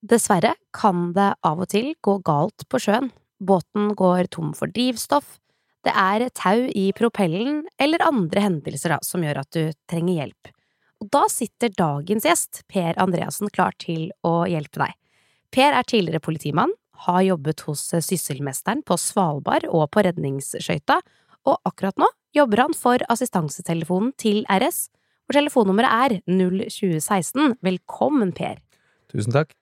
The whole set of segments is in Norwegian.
Dessverre kan det av og til gå galt på sjøen. Båten går tom for drivstoff, det er tau i propellen eller andre hendelser da, som gjør at du trenger hjelp. Og da sitter dagens gjest, Per Andreassen, klar til å hjelpe deg. Per er tidligere politimann, har jobbet hos Sysselmesteren på Svalbard og på redningsskøyta, og akkurat nå jobber han for assistansetelefonen til RS, hvor telefonnummeret er 02016. Velkommen, Per. Tusen takk.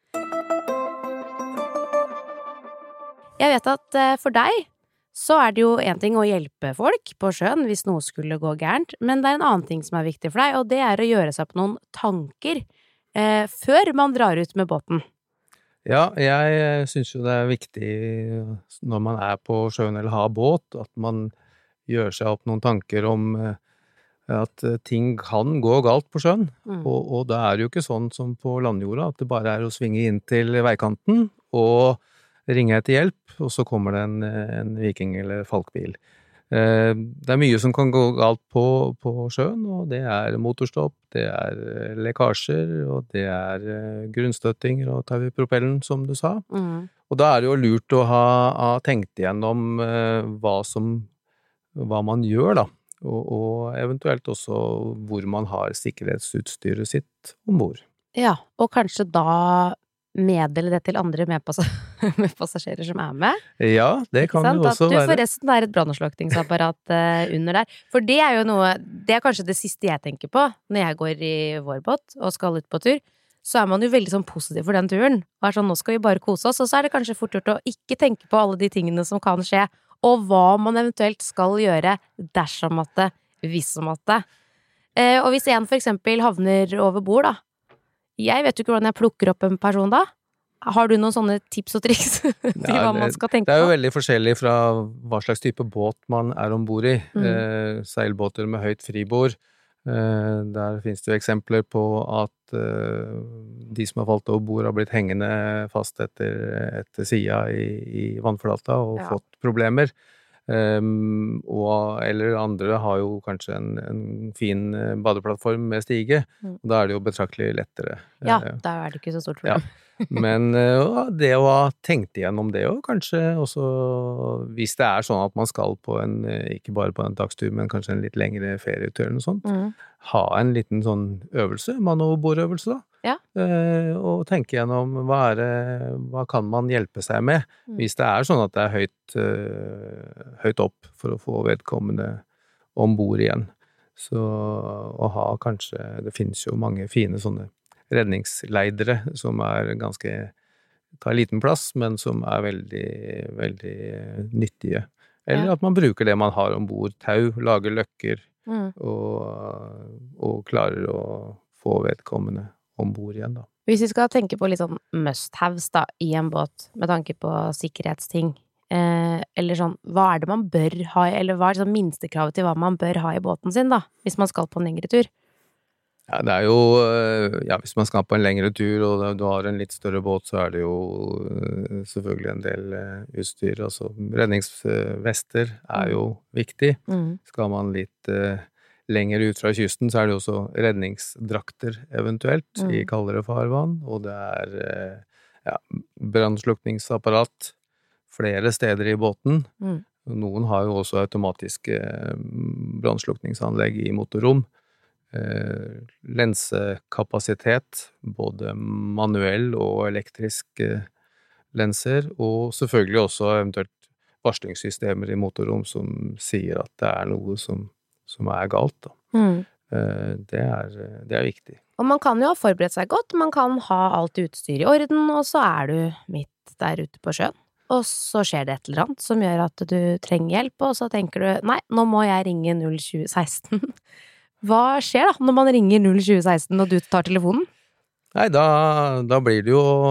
Jeg vet at eh, for deg så er det jo én ting å hjelpe folk på sjøen hvis noe skulle gå gærent, men det er en annen ting som er viktig for deg, og det er å gjøre seg opp noen tanker eh, før man drar ut med båten. Ja, jeg syns jo det er viktig når man er på sjøen eller har båt, at man gjør seg opp noen tanker om eh, at ting kan gå galt på sjøen. Mm. Og, og da er det jo ikke sånn som på landjorda, at det bare er å svinge inn til veikanten og ringe etter hjelp, og så kommer det en, en viking- eller falkbil. Eh, det er mye som kan gå galt på, på, sjøen, og det er motorstopp, det er eh, lekkasjer, og det er eh, grunnstøttinger og tar vi propellen, som du sa. Mm. Og da er det jo lurt å ha, ha tenkt igjennom hva som hva man gjør, da. Og, og, eventuelt også hvor man har sikkerhetsutstyret sitt om bord. Ja, og kanskje da meddele det til andre medpassasjerer som er med. Ja, det kan jo også være. At du forresten er et brannslukningsapparat uh, under der. For det er jo noe Det er kanskje det siste jeg tenker på når jeg går i vår båt og skal ut på tur. Så er man jo veldig sånn positiv for den turen. Og er sånn nå skal vi bare kose oss. Og så er det kanskje fort gjort å ikke tenke på alle de tingene som kan skje, og hva man eventuelt skal gjøre dersom at det, hvis om at det. Uh, og hvis en for eksempel havner over bord, da, jeg vet jo ikke hvordan jeg plukker opp en person da. Har du noen sånne tips og triks til ja, hva man skal tenke på? Det er jo veldig forskjellig fra hva slags type båt man er om bord i. Mm. Eh, seilbåter med høyt fribord. Eh, der finnes det jo eksempler på at eh, de som har falt over bord, har blitt hengende fast etter, etter sida i, i, vannflata og ja. fått problemer. Um, og, eller andre har jo kanskje en, en fin eh, badeplattform med stige. Mm. Da er det jo betraktelig lettere. Ja, uh, da er det ikke så stort problem. Ja. Men uh, det å ha tenkt igjennom det òg, kanskje også hvis det er sånn at man skal på en, ikke bare på en dagstur, men kanskje en litt lengre ferietur eller noe sånt, mm. ha en liten sånn øvelse, mann over bord-øvelse, da. Ja. Uh, og tenke gjennom hva, er det, hva kan man hjelpe seg med, mm. hvis det er sånn at det er høyt, høyt opp for å få vedkommende om bord igjen. Så å ha kanskje Det finnes jo mange fine sånne redningsleidere som er ganske tar liten plass, men som er veldig, veldig nyttige. Eller ja. at man bruker det man har om bord. Tau, lager løkker, mm. og, og klarer å få vedkommende om bord igjen, da. Hvis vi skal tenke på litt sånn must-haves da, i en båt, med tanke på sikkerhetsting, eh, eller sånn, hva er det man bør ha, eller hva er liksom minstekravet til hva man bør ha i båten sin, da, hvis man skal på en lengre tur? Ja, det er jo eh, Ja, hvis man skal på en lengre tur og du har en litt større båt, så er det jo eh, selvfølgelig en del eh, utstyr. Altså redningsvester er mm. jo viktig. Mm. Skal man litt lenger ut fra kysten, så er det også redningsdrakter eventuelt mm. i kaldere farvann, og det er ja, brannslukningsapparat flere steder i båten. Mm. Noen har jo også automatiske brannslukningsanlegg i motorrom. Eh, lensekapasitet, både manuell og elektrisk eh, lenser, og selvfølgelig også eventuelt varslingssystemer i motorrom som sier at det er noe som som er galt. Mm. Eh, det, er, det, er, viktig. Og man kan jo ha forberedt seg godt, man kan ha alt utstyr i orden, og så er du midt der ute på sjøen. Og så skjer det et eller annet som gjør at du trenger hjelp, og så tenker du nei, nå må jeg ringe 02016. Hva skjer da når man ringer 02016 og du tar telefonen? Nei, da, da, blir det jo å,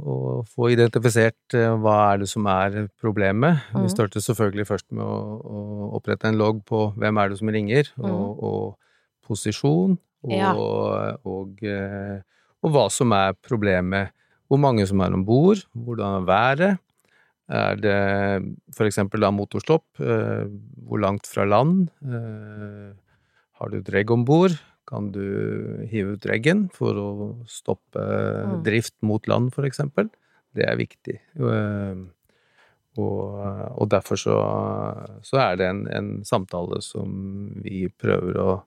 å, få identifisert eh, hva er det som er problemet. Mm. Vi starter selvfølgelig først med å, å, opprette en logg på hvem er det som ringer, mm. og, og, posisjon, og, ja. og, eh, og, hva som er problemet. Hvor mange som er om bord, hvordan er været. Er det for eksempel da motorstopp? Eh, hvor langt fra land? Har du dregg om bord? kan du hive ut reggen for å stoppe Mm. drift mot land, eksempel. Det er viktig. Eh, Og, og derfor så, så er det en, en samtale som vi prøver å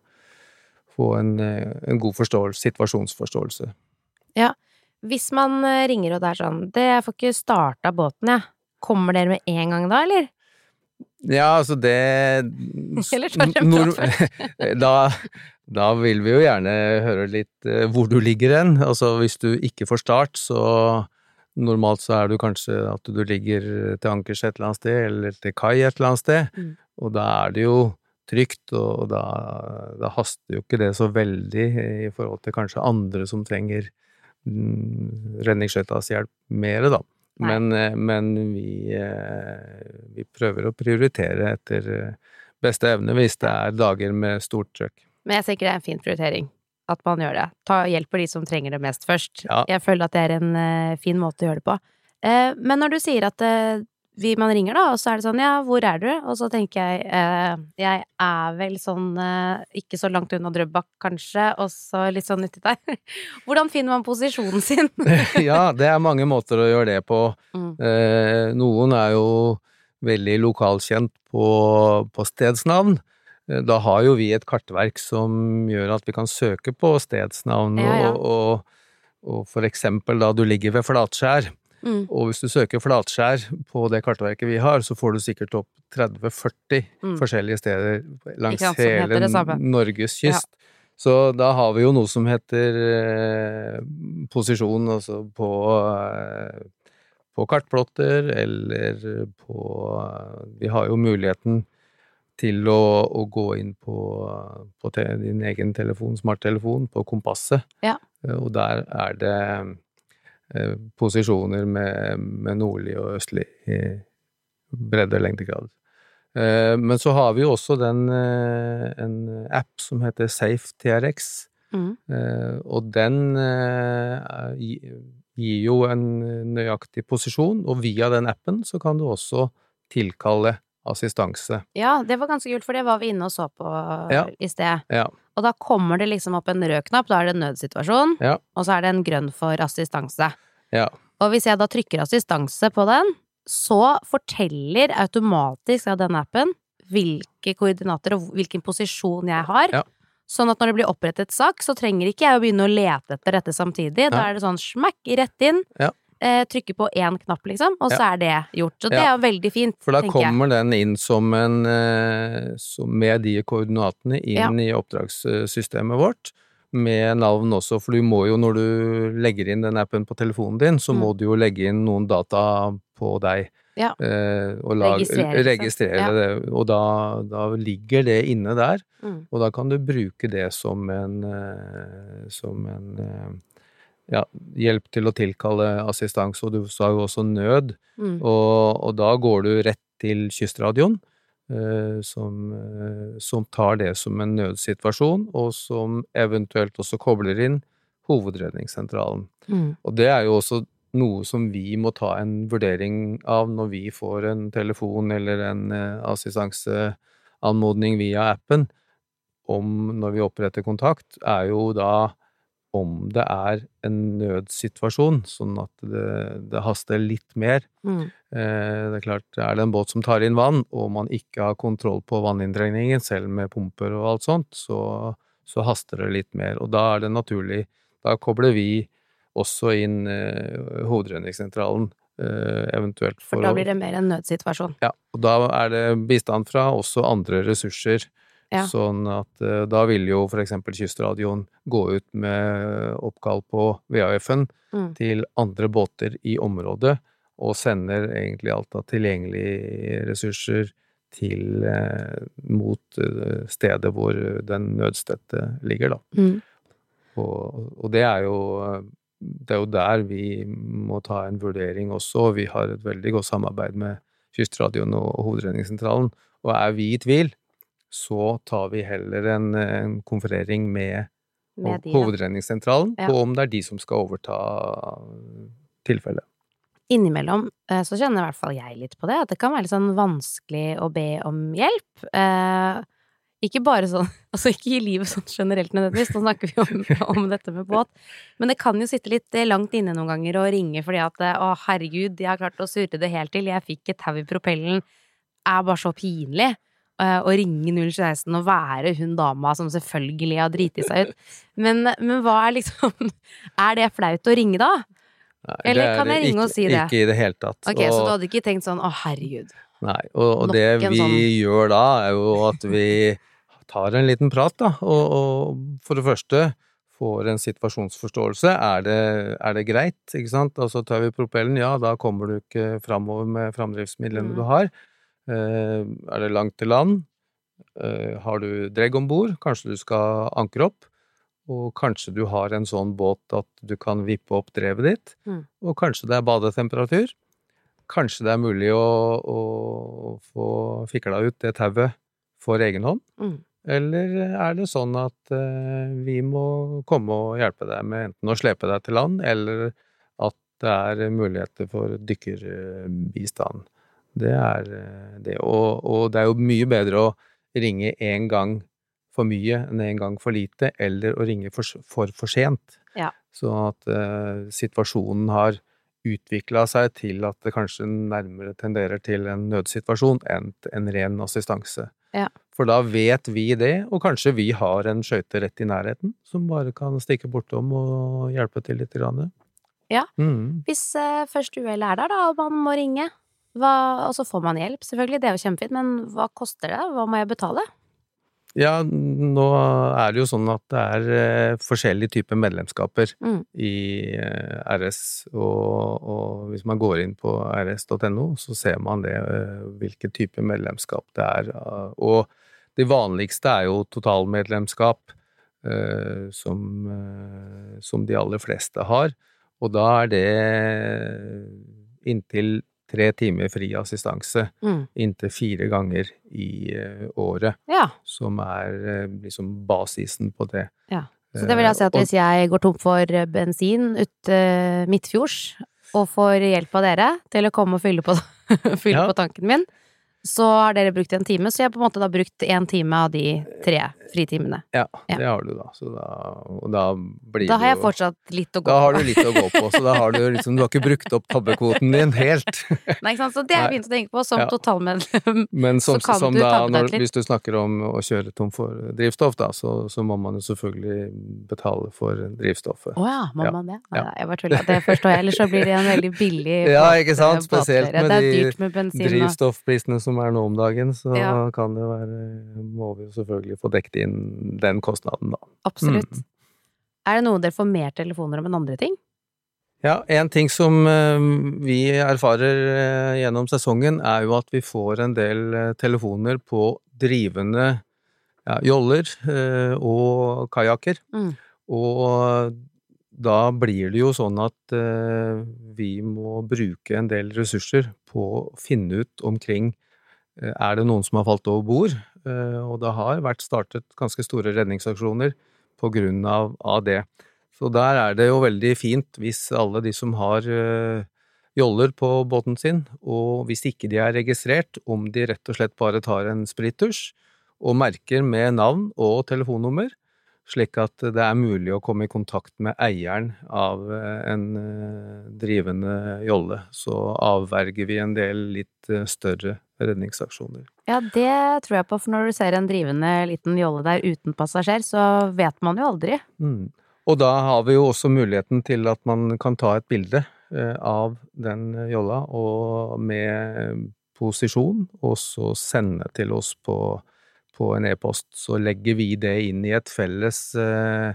få en, en god situasjonsforståelse. situasjonsforståelse. Hvis man eh, ringer og det er sånn Det, jeg får ikke starta båten, jeg. Kommer dere med en gang da, eller? Ja, altså det Eller tar Nor- prat da, da vil vi jo gjerne høre litt eh, hvor du ligger hen. Altså hvis du ikke får start, så normalt så er du kanskje at du ligger til ankers et eller annet sted, eller til kai et eller annet sted. Mm. Og da er det jo trygt, og da, da haster jo ikke det så veldig i forhold til kanskje andre som trenger mm, redningsskøytas hjelp mer, da. Men, eh, men vi, eh, vi prøver å prioritere etter eh, beste evne hvis det er dager med stort trøkk. Men jeg tenker det er en fin prioritering. At man gjør det. Ta hjelp på de som trenger det mest først. Ja. Jeg føler at det er en fin måte å gjøre det på. Men når du sier at vi, man ringer, da, og så er det sånn ja, hvor er du? Og så tenker jeg eh, jeg er vel sånn eh, ikke så langt unna Drøbak, kanskje, og så litt sånn uti der. Hvordan finner man posisjonen sin? ja, det er mange måter å gjøre det på. Mm. Eh, noen er jo veldig lokalkjent på, på stedsnavn. Eh, Da har jo vi et kartverk som gjør at vi kan søke på stedsnavn, Ja, ja. Og, og, og for eksempel da du ligger ved Flatskjær, Mm. og hvis du søker Flatskjær på det kartverket vi har, så får du sikkert opp 30-40 Mm. forskjellige steder langs hele. Norges kyst. Så da har vi jo noe som heter eh, posisjon, altså på, eh, på kartplotter, eller på eh, Vi har jo muligheten til å, å gå inn på, på te, din egen telefon, smarttelefon, på kompasset. Ja. Eh, Og der er det posisjoner med, med nordlig og østlig eh, bredde og lengdegrad. Eh, Men så har vi jo også den, eh, en app som heter Safe TRX. Mm. Eh, og den eh, gi- gir jo en nøyaktig posisjon, og via den appen så kan du også tilkalle assistanse. Ja, det var ganske kult, for det var vi inne og så på Ja. i sted. Ja. Og da kommer det liksom opp en rød knapp, da er det en nødsituasjon, Ja. og så er det en grønn for assistanse. Ja. Og hvis jeg da trykker assistanse på den, så forteller automatisk av den appen hvilke koordinater og hvilken posisjon jeg har. Ja. Sånn at når det blir opprettet sak, så trenger ikke jeg å begynne å lete etter dette samtidig. Da er det sånn smakk rett inn, Ja. Eh, trykke på én knapp, liksom, og så er det gjort. Så det Ja. er jo veldig fint, For da kommer jeg. den inn som en eh, som med de koordinatene inn i oppdragssystemet vårt. Med navn også, for du må jo når du legger inn den appen på telefonen din, så Mm. må du jo legge inn noen data på deg. Ja. Eh, og lag, Registrere, registrere Ja. det. Og da, da ligger det inne der. Mm. Og da kan du bruke det som en, eh, som en ja, hjelp til å tilkalle assistanse, og du sa jo også nød. Mm. Og, og da går du rett til kystradioen, eh, som, eh, som tar det som en nødsituasjon, og som eventuelt også kobler inn hovedredningssentralen. Mm. Og det er jo også noe som vi må ta en vurdering av når vi får en telefon eller en eh, assistanseanmodning via appen, om når vi oppretter kontakt, er jo da om det er en nødsituasjon, sånn at det, det haster litt mer. Mm. Eh, det er klart, er det en båt som tar inn vann, og man ikke har kontroll på vanninndrengningen, selv med pumper og alt sånt, så, så haster det litt mer. Og da er det naturlig Da kobler vi også inn eh, hovedredningssentralen, eh, eventuelt For da blir det mer en nødsituasjon. ja, og da er det bistand fra også andre ressurser. Ja. Sånn at eh, da vil jo for eksempel Kystradioen gå ut med oppkall på VAF-en Mm. til andre båter i området, og sender egentlig alt av tilgjengelige ressurser til eh, mot eh, stedet hvor den nødstøtte ligger, da. Mm. Og, og det er jo det er jo der vi må ta en vurdering også. Vi har et veldig godt samarbeid med Kystradioen og Hovedredningssentralen. Og er vi i tvil, så tar vi heller en, en konferering med, Med de. Hovedredningssentralen Ja. på om det er de som skal overta tilfellet. Innimellom eh, så kjenner i hvert fall jeg litt på det, at det kan være litt sånn vanskelig å be om hjelp. Eh, Ikke bare sånn, altså ikke i livet sånn generelt nødvendigvis, nå snakker vi om, om, dette med båt, men det kan jo sitte litt eh, langt inne noen ganger og ringe fordi at å herregud, jeg har klart å surre det helt til, jeg fikk et tau i propellen, er bare så pinlig. Eh, å ringe 016 og være hun dama som selvfølgelig har driti seg ut. Men, men hva er liksom Er det flaut å ringe da? Nei, Eller kan jeg ringe ikke, og si det? Ikke i det hele tatt. Ok, og, Så du hadde ikke tenkt sånn å herregud. Nei, og, og det vi sånn... gjør da, er jo at vi tar en liten prat, da. Og, og for det første får en situasjonsforståelse. Er det, er det, greit, ikke sant? Altså tar vi propellen, ja, da kommer du ikke framover med framdriftsmidlene mm. du har. Eh, er det langt til land? Eh, har du dregg om bord? Kanskje du skal ankre opp? Og kanskje du har en sånn båt at du kan vippe opp drevet ditt? Mm. Og kanskje det er badetemperatur? Kanskje det er mulig å, å få fikla ut det tauet for egen hånd? Mm. Eller er det sånn at uh, vi må komme og hjelpe deg med enten å slepe deg til land, eller at det er muligheter for dykkerbistand? Det er eh, det. Og, og, det er jo mye bedre å ringe én gang for mye enn én gang for lite, eller å ringe for for, for sent. Ja. Sånn at uh, situasjonen har utvikla seg til at det kanskje nærmere tenderer til en nødsituasjon enn en ren assistanse. Ja. For da vet vi det, og kanskje vi har en skøyte rett i nærheten som bare kan stikke bortom og hjelpe til litt. Grann. Ja. Mm. Hvis uh, først uhellet er der, da, og man må ringe, hva, og så får man hjelp, selvfølgelig, det er jo kjempefint, men hva koster det? Hva må jeg betale? Ja, nå er det jo sånn at det er eh, forskjellige typer medlemskaper mm. i eh, RS, og, og, hvis man går inn på rs.no, så ser man det, eh, hvilken type medlemskap det er. Og det vanligste er jo totalmedlemskap, eh, som, som de aller fleste har, og da er det inntil tre timer fri assistanse mm. inntil fire ganger i uh, året, ja. som er uh, liksom basisen på det. Ja. Så det vil jeg si at hvis jeg går tom for bensin ute midtfjords, og får hjelp av dere til å komme og fylle på, fylle ja. på tanken min, så har dere brukt en time, så jeg har på en måte da brukt én time av de tre fritimene. Ja, ja, det har du da. Så da og da blir Da har jeg fortsatt litt å gå på. Da har du litt å gå på, så da har du liksom Du har ikke brukt opp tabbekvoten din helt. Nei, ikke sant. Så det er fint å tenke på. Som ja. totalmedlem Men som, så kan som du da, litt. Hvis du snakker om å kjøre tom for drivstoff, da, så, så må man jo selvfølgelig betale for drivstoffet. Å oh, ja, må ja. man det? Nei, jeg bare tuller. Det forstår jeg. Ellers så blir det en veldig billig Ja, ikke sant. Spesielt med de drivstoffprisene som er nå om dagen, så kan det være Må vi jo selvfølgelig få dekket inn den kostnaden, da. Absolutt. Mm. Er det noe dere får mer telefoner om enn andre ting? Ja, en ting som eh, vi erfarer eh, gjennom sesongen, er jo at vi får en del eh, telefoner på drivende ja, joller og kajakker. Mm. Og da blir det jo sånn at vi må bruke en del ressurser på å finne ut omkring er det noen som har falt over bord, Eh, og det har vært startet ganske store redningsaksjoner på grunn av, det. Så der er det jo veldig fint hvis alle de som har uh, joller på båten sin, og hvis ikke de er registrert, om de rett og slett bare tar en sprittusj og merker med navn og telefonnummer, slik at det er mulig å komme i kontakt med eieren av eh, en drivende jolle. Så avverger vi en del litt større redningsaksjoner. Ja, det tror jeg på, for når du ser en drivende liten jolle der uten passasjer, så vet man jo aldri. Mm. Og da har vi jo også muligheten til at man kan ta et bilde eh, av den jolla, og med posisjon, og så sende til oss på, på en e-post. Så legger vi det inn i et felles eh,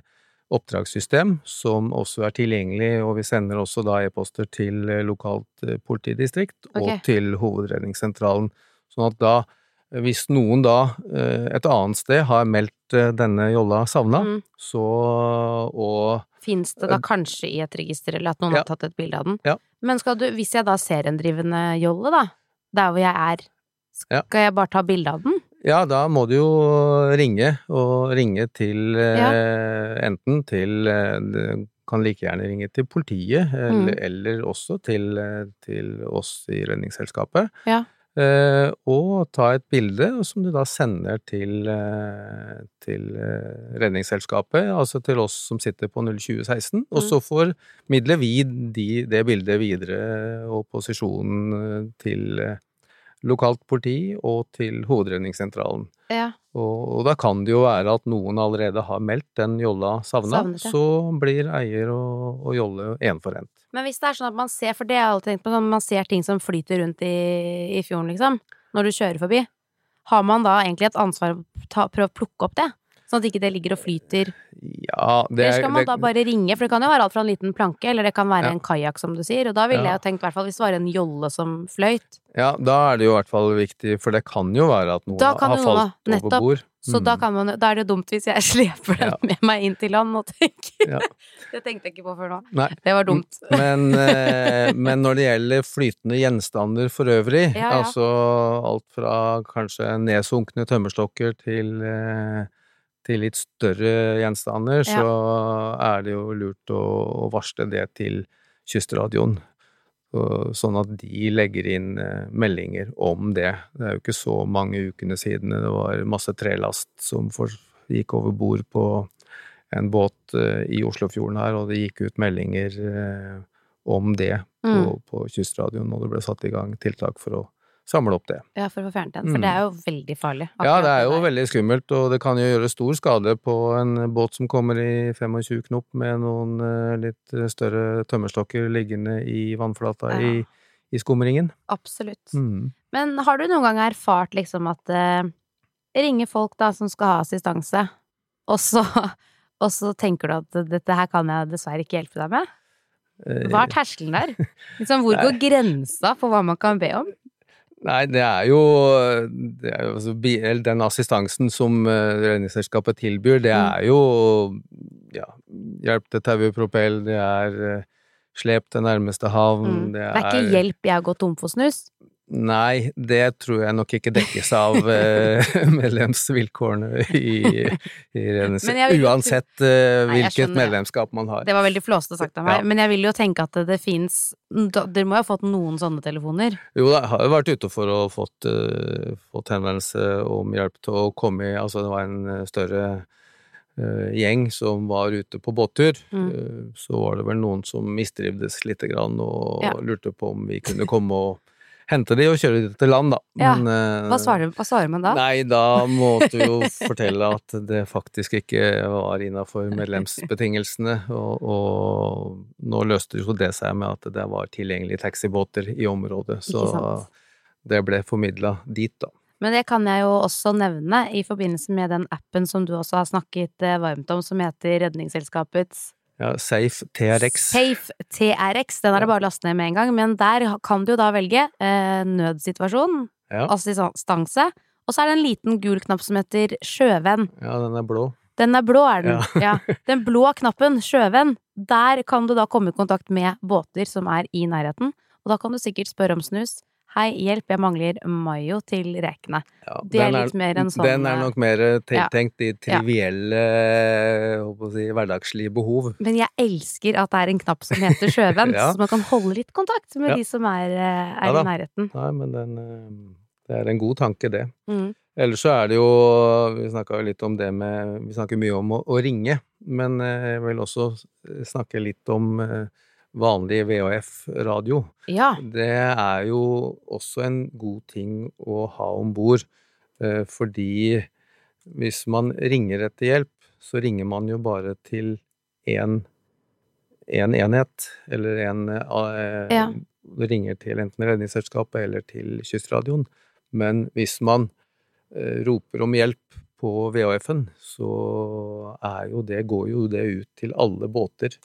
oppdragssystem som også er tilgjengelig, og vi sender også da e-poster til eh, lokalt eh, politidistrikt okay. og til Hovedredningssentralen. Sånn at da, hvis noen da et annet sted har meldt denne jolla savna, mm. så og Fins det da kanskje i et register, eller at noen ja. har tatt et bilde av den? Ja. Men skal du, hvis jeg da ser en drivende jolle, da, der hvor jeg er, skal ja. jeg bare ta bilde av den? Ja, da må du jo ringe, og ringe til ja. eh, enten til eh, Kan like gjerne ringe til politiet, eller, mm. eller også til, eh, til, oss i Redningsselskapet. Ja. Eh, og ta et bilde som du da sender til, eh, til eh, Redningsselskapet, altså til oss som sitter på 02016, og Mm. så formidler vi de, det bildet videre og posisjonen til eh, lokalt politi og til Hovedredningssentralen. Ja. Og, og da kan det jo være at noen allerede har meldt den jolla savna, så blir eier og, og jolle enforent. Men hvis det er sånn at man ser, for det har jeg alltid tenkt på, sånn man ser ting som flyter rundt i, i fjorden, liksom, når du kjører forbi, har man da egentlig et ansvar å prøve å plukke opp det? Sånn at ikke det ligger og flyter? Ja, det Eller er skal man det- da bare ringe? For det kan jo være alt fra en liten planke, eller det kan være Ja. en kajakk, som du sier. Og da ville Ja. jeg tenkt, i hvert fall hvis det var en jolle som fløyt. Ja, da er det jo i hvert fall viktig, for det kan jo være at noen har falt noe, nettopp. over bord. Så Mm. da, kan man, da er det dumt hvis jeg sleper den Ja. med meg inn til land og tenker Ja. Det tenkte jeg ikke på før nå. Nei, Det var dumt. men, eh, men når det gjelder flytende gjenstander for øvrig, ja. altså alt fra kanskje nedsunkne tømmerstokker til, eh, til litt større gjenstander, Ja. så er det jo lurt å, å varsle det til kystradioen. Sånn at de legger inn eh, meldinger om det. Det er jo ikke så mange ukene siden det var masse trelast som gikk over bord på en båt eh, i Oslofjorden her, og det gikk ut meldinger eh, om det på, Mm. på kystradioen, og det ble satt i gang tiltak for å samle opp det. Ja, for å få fjernet den. For Mm. det er jo veldig farlig. Ja, det er jo det veldig skummelt, og det kan jo gjøre stor skade på en båt som kommer i 25 knop med noen eh, litt større tømmerstokker liggende i vannflata Ja. i, i skumringen. Absolutt. Mm. Men har du noen gang erfart liksom at eh, ringer folk da som skal ha assistanse, og så, og så tenker du at dette her kan jeg dessverre ikke hjelpe deg med? Eh, Hva er terskelen der? Liksom, hvor går grensa for hva man kan be om? Nei, det er jo, det er jo altså, den assistansen som eh, Redningsselskapet tilbyr, det Mm. er jo ja, hjelp til tau i propell, det er eh, slep til nærmeste havn, Mm. det Det er ikke hjelp jeg har gått tom for snus. Nei, det tror jeg nok ikke dekkes av eh, medlemsvilkårene i, i vil- uansett uh, Nei, hvilket medlemskap man har. Det var veldig flåsete sagt av meg, Ja. men jeg vil jo tenke at det, fins Dere må jo ha fått noen sånne telefoner. Jo, jeg har jo vært ute for å fått, uh, fått henvendelse om hjelp til å komme i Altså, det var en større uh, gjeng som var ute på båttur. Mm. Så var det vel noen som mistrivdes lite grann og Ja. lurte på om vi kunne komme og hente de og kjøre de til land, da. Ja. Men, eh, Hva svarer, hva svarer man da? Nei, da måtte vi jo fortelle at det faktisk ikke var innafor medlemsbetingelsene, og, og nå løste jo det seg med at det var tilgjengelige taxibåter i området, så det ble formidla dit, da. Men det kan jeg jo også nevne i forbindelse med den appen som du også har snakket eh, varmt om, som heter Redningsselskapets Ja, Safe TRX. Safe TRX. Den er det bare å laste ned med en gang, men der kan du jo da velge eh, nødsituasjon, Ja, assistanse, og så er det en liten gul knapp som heter sjøvenn. ja, den er blå. Den er blå, er den. Ja. Den blå knappen, sjøvenn, der kan du da komme i kontakt med båter som er i nærheten, og da kan du sikkert spørre om snus. Hei, hjelp, jeg mangler mayo til rekene. Ja, Det er litt mer en sånn, Den er eh, nok mer ja. tiltenkt de trivielle, å si, hverdagslige behov. Men jeg elsker at det er en knapp som heter sjøvenn, Ja. så man kan holde litt kontakt med Ja. de som er, eh, er Ja i nærheten. Nei, men den eh, Det er en god tanke, det. Mm. Ellers så er det jo Vi snakka litt om det med Vi snakker mye om å, å ringe, men eh, jeg vil også snakke litt om eh, vanlig VHF-radio. Ja. Det er jo også en god ting å ha om bord, eh, fordi hvis man ringer etter hjelp, så ringer man jo bare til én en enhet, eller en eh, Ja. Ringer til enten Redningsselskapet eller til Kystradioen. Men hvis man eh, roper om hjelp på VHF-en, så er jo det, går jo det ut til alle båter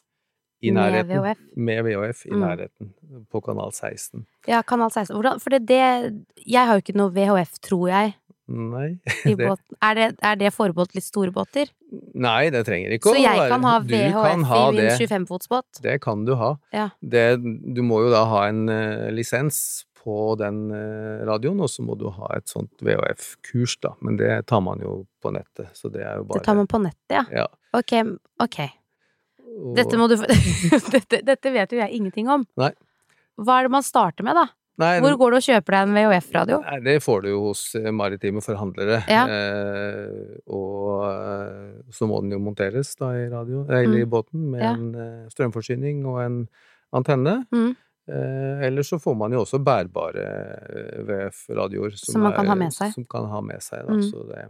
i Med. VHF. Med VHF i Mm. nærheten, på kanal 16. ja, kanal 16. Hvordan For det, det Jeg har jo ikke noe VHF, tror jeg, Nei, det. Er det, er det forbeholdt litt store båter? nei, det trenger ikke Så jeg kan ha VHF kan ha i min det. 25-fotsbåt? Det kan du ha. Ja. Det, du må jo da ha en uh, lisens på den uh, radioen, og så må du ha et sånt VHF-kurs, da. Men det tar man jo på nettet, så det er jo bare Det tar man på nettet, ja. Ja. Ok, ok. Og- Dette du dette, dette vet jo jeg ingenting om. Nei. Hva er det man starter med, da? Nei, Hvor går du og kjøper deg en VHF-radio? Det får du jo hos eh, maritime forhandlere. Ja. Eh, og eh, så må den jo monteres da i radio, eller i Mm. båten med Ja. en eh, strømforsyning og en antenne. Mm. Eh, eller så får man jo også bærbare eh, VF-radioer Som man kan ha med seg. Som kan ha med seg Mm. så det,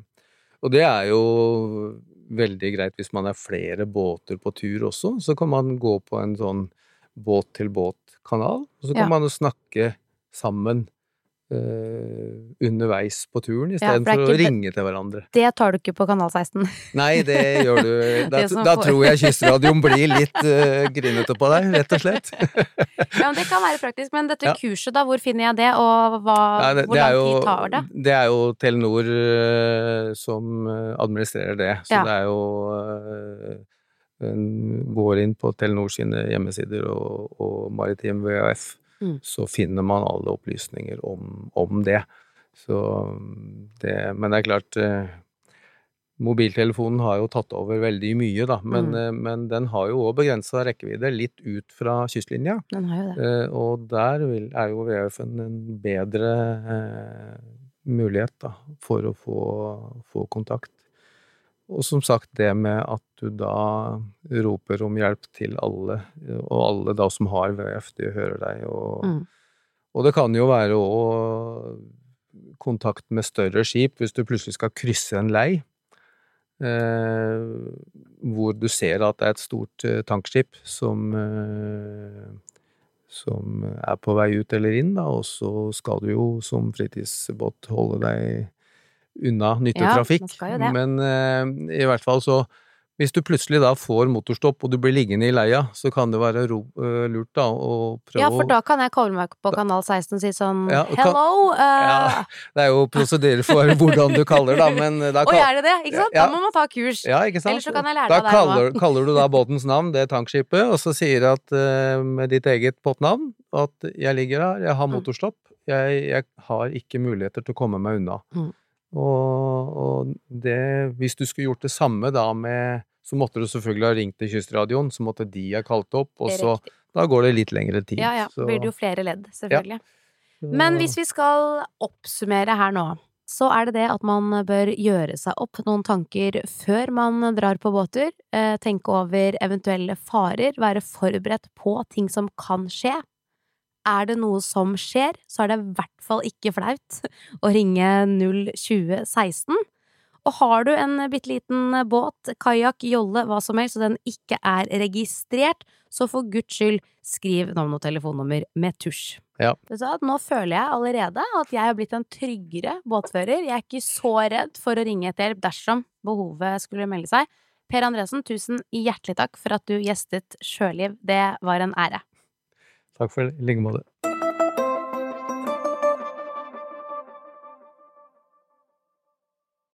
og det er jo veldig greit hvis man er flere båter på tur også. Så kan man gå på en sånn båt-til-båt-kanal, og så kan Ja. man jo snakke sammen underveis på turen, Ja, for istedenfor å ringe til hverandre. Det tar du ikke på Kanal 16. Nei, det gjør du Da, da tror jeg kystradioen blir litt uh, grinete på deg, rett og slett. Ja, men Det kan være praktisk. Men dette Ja. kurset, da, hvor finner jeg det, og hva, Nei, det, hvor lang tid tar det? Det er jo Telenor uh, som eh, administrerer det, så Ja. det er jo uh, går inn på Telenor sine hjemmesider og, og Maritim VAF, Mm. så finner man alle opplysninger om, om det. Så det Men det er klart eh, Mobiltelefonen har jo tatt over veldig mye, da, men, Mm. eh, men den har jo òg begrensa rekkevidde, litt ut fra kystlinja. Den har jo det. Eh, og der vil, er jo VF-en en bedre eh, mulighet da, for å få, få kontakt. Og som sagt, det med at du da roper om hjelp til alle, og alle da som har VF, de hører deg. Og, Mm. og det kan jo være òg kontakt med større skip, hvis du plutselig skal krysse en lei. Eh, hvor du ser at det er et stort eh, tankskip som eh, som er på vei ut eller inn, da, og så skal du jo som fritidsbåt holde deg unna nyttetrafikk. Ja. Men eh, i hvert fall så Hvis du plutselig da får motorstopp og du blir liggende i leia, så kan det være ro, uh, lurt da å prøve Ja, for da kan jeg koble meg på Kanal 16 og si sånn Ja, kan- Hello! Uh... Ja, Det er jo prosedyrer for hvordan du kaller da, men da kan, Å, er det det? Ikke sant? Ja. Da må man ta kurs. Ja, ikke sant? Ellers så kan jeg lære da det Da kaller, kaller du da båtens navn, det tankskipet, og så sier at uh, med ditt eget båtnavn at jeg ligger her, jeg har Mm. motorstopp, jeg, jeg har ikke muligheter til å komme meg unna. Mm. Og, og det, hvis du skulle gjort det samme da med Så måtte du selvfølgelig ha ringt til kystradioen, så måtte de ha kalt opp, og så Da går det litt lengre tid. Ja, ja. Så- Blir det jo flere ledd, selvfølgelig. Ja. Men hvis vi skal oppsummere her nå, så er det det at man bør gjøre seg opp noen tanker før man drar på båttur. Eh, tenke over eventuelle farer, være forberedt på ting som kan skje. Er det noe som skjer, så er det i hvert fall ikke flaut å ringe 02016. Og har du en bitte liten båt, kajakk, jolle, hva som helst, og den ikke er registrert, så for guds skyld skriv navn og telefonnummer med tusj. Ja. Nå føler jeg allerede at jeg har blitt en tryggere båtfører. Jeg er ikke så redd for å ringe etter hjelp dersom behovet skulle melde seg. Per Andresen, tusen hjertelig takk for at du gjestet Sjøliv. Det var en ære. Takk for det. I like måte.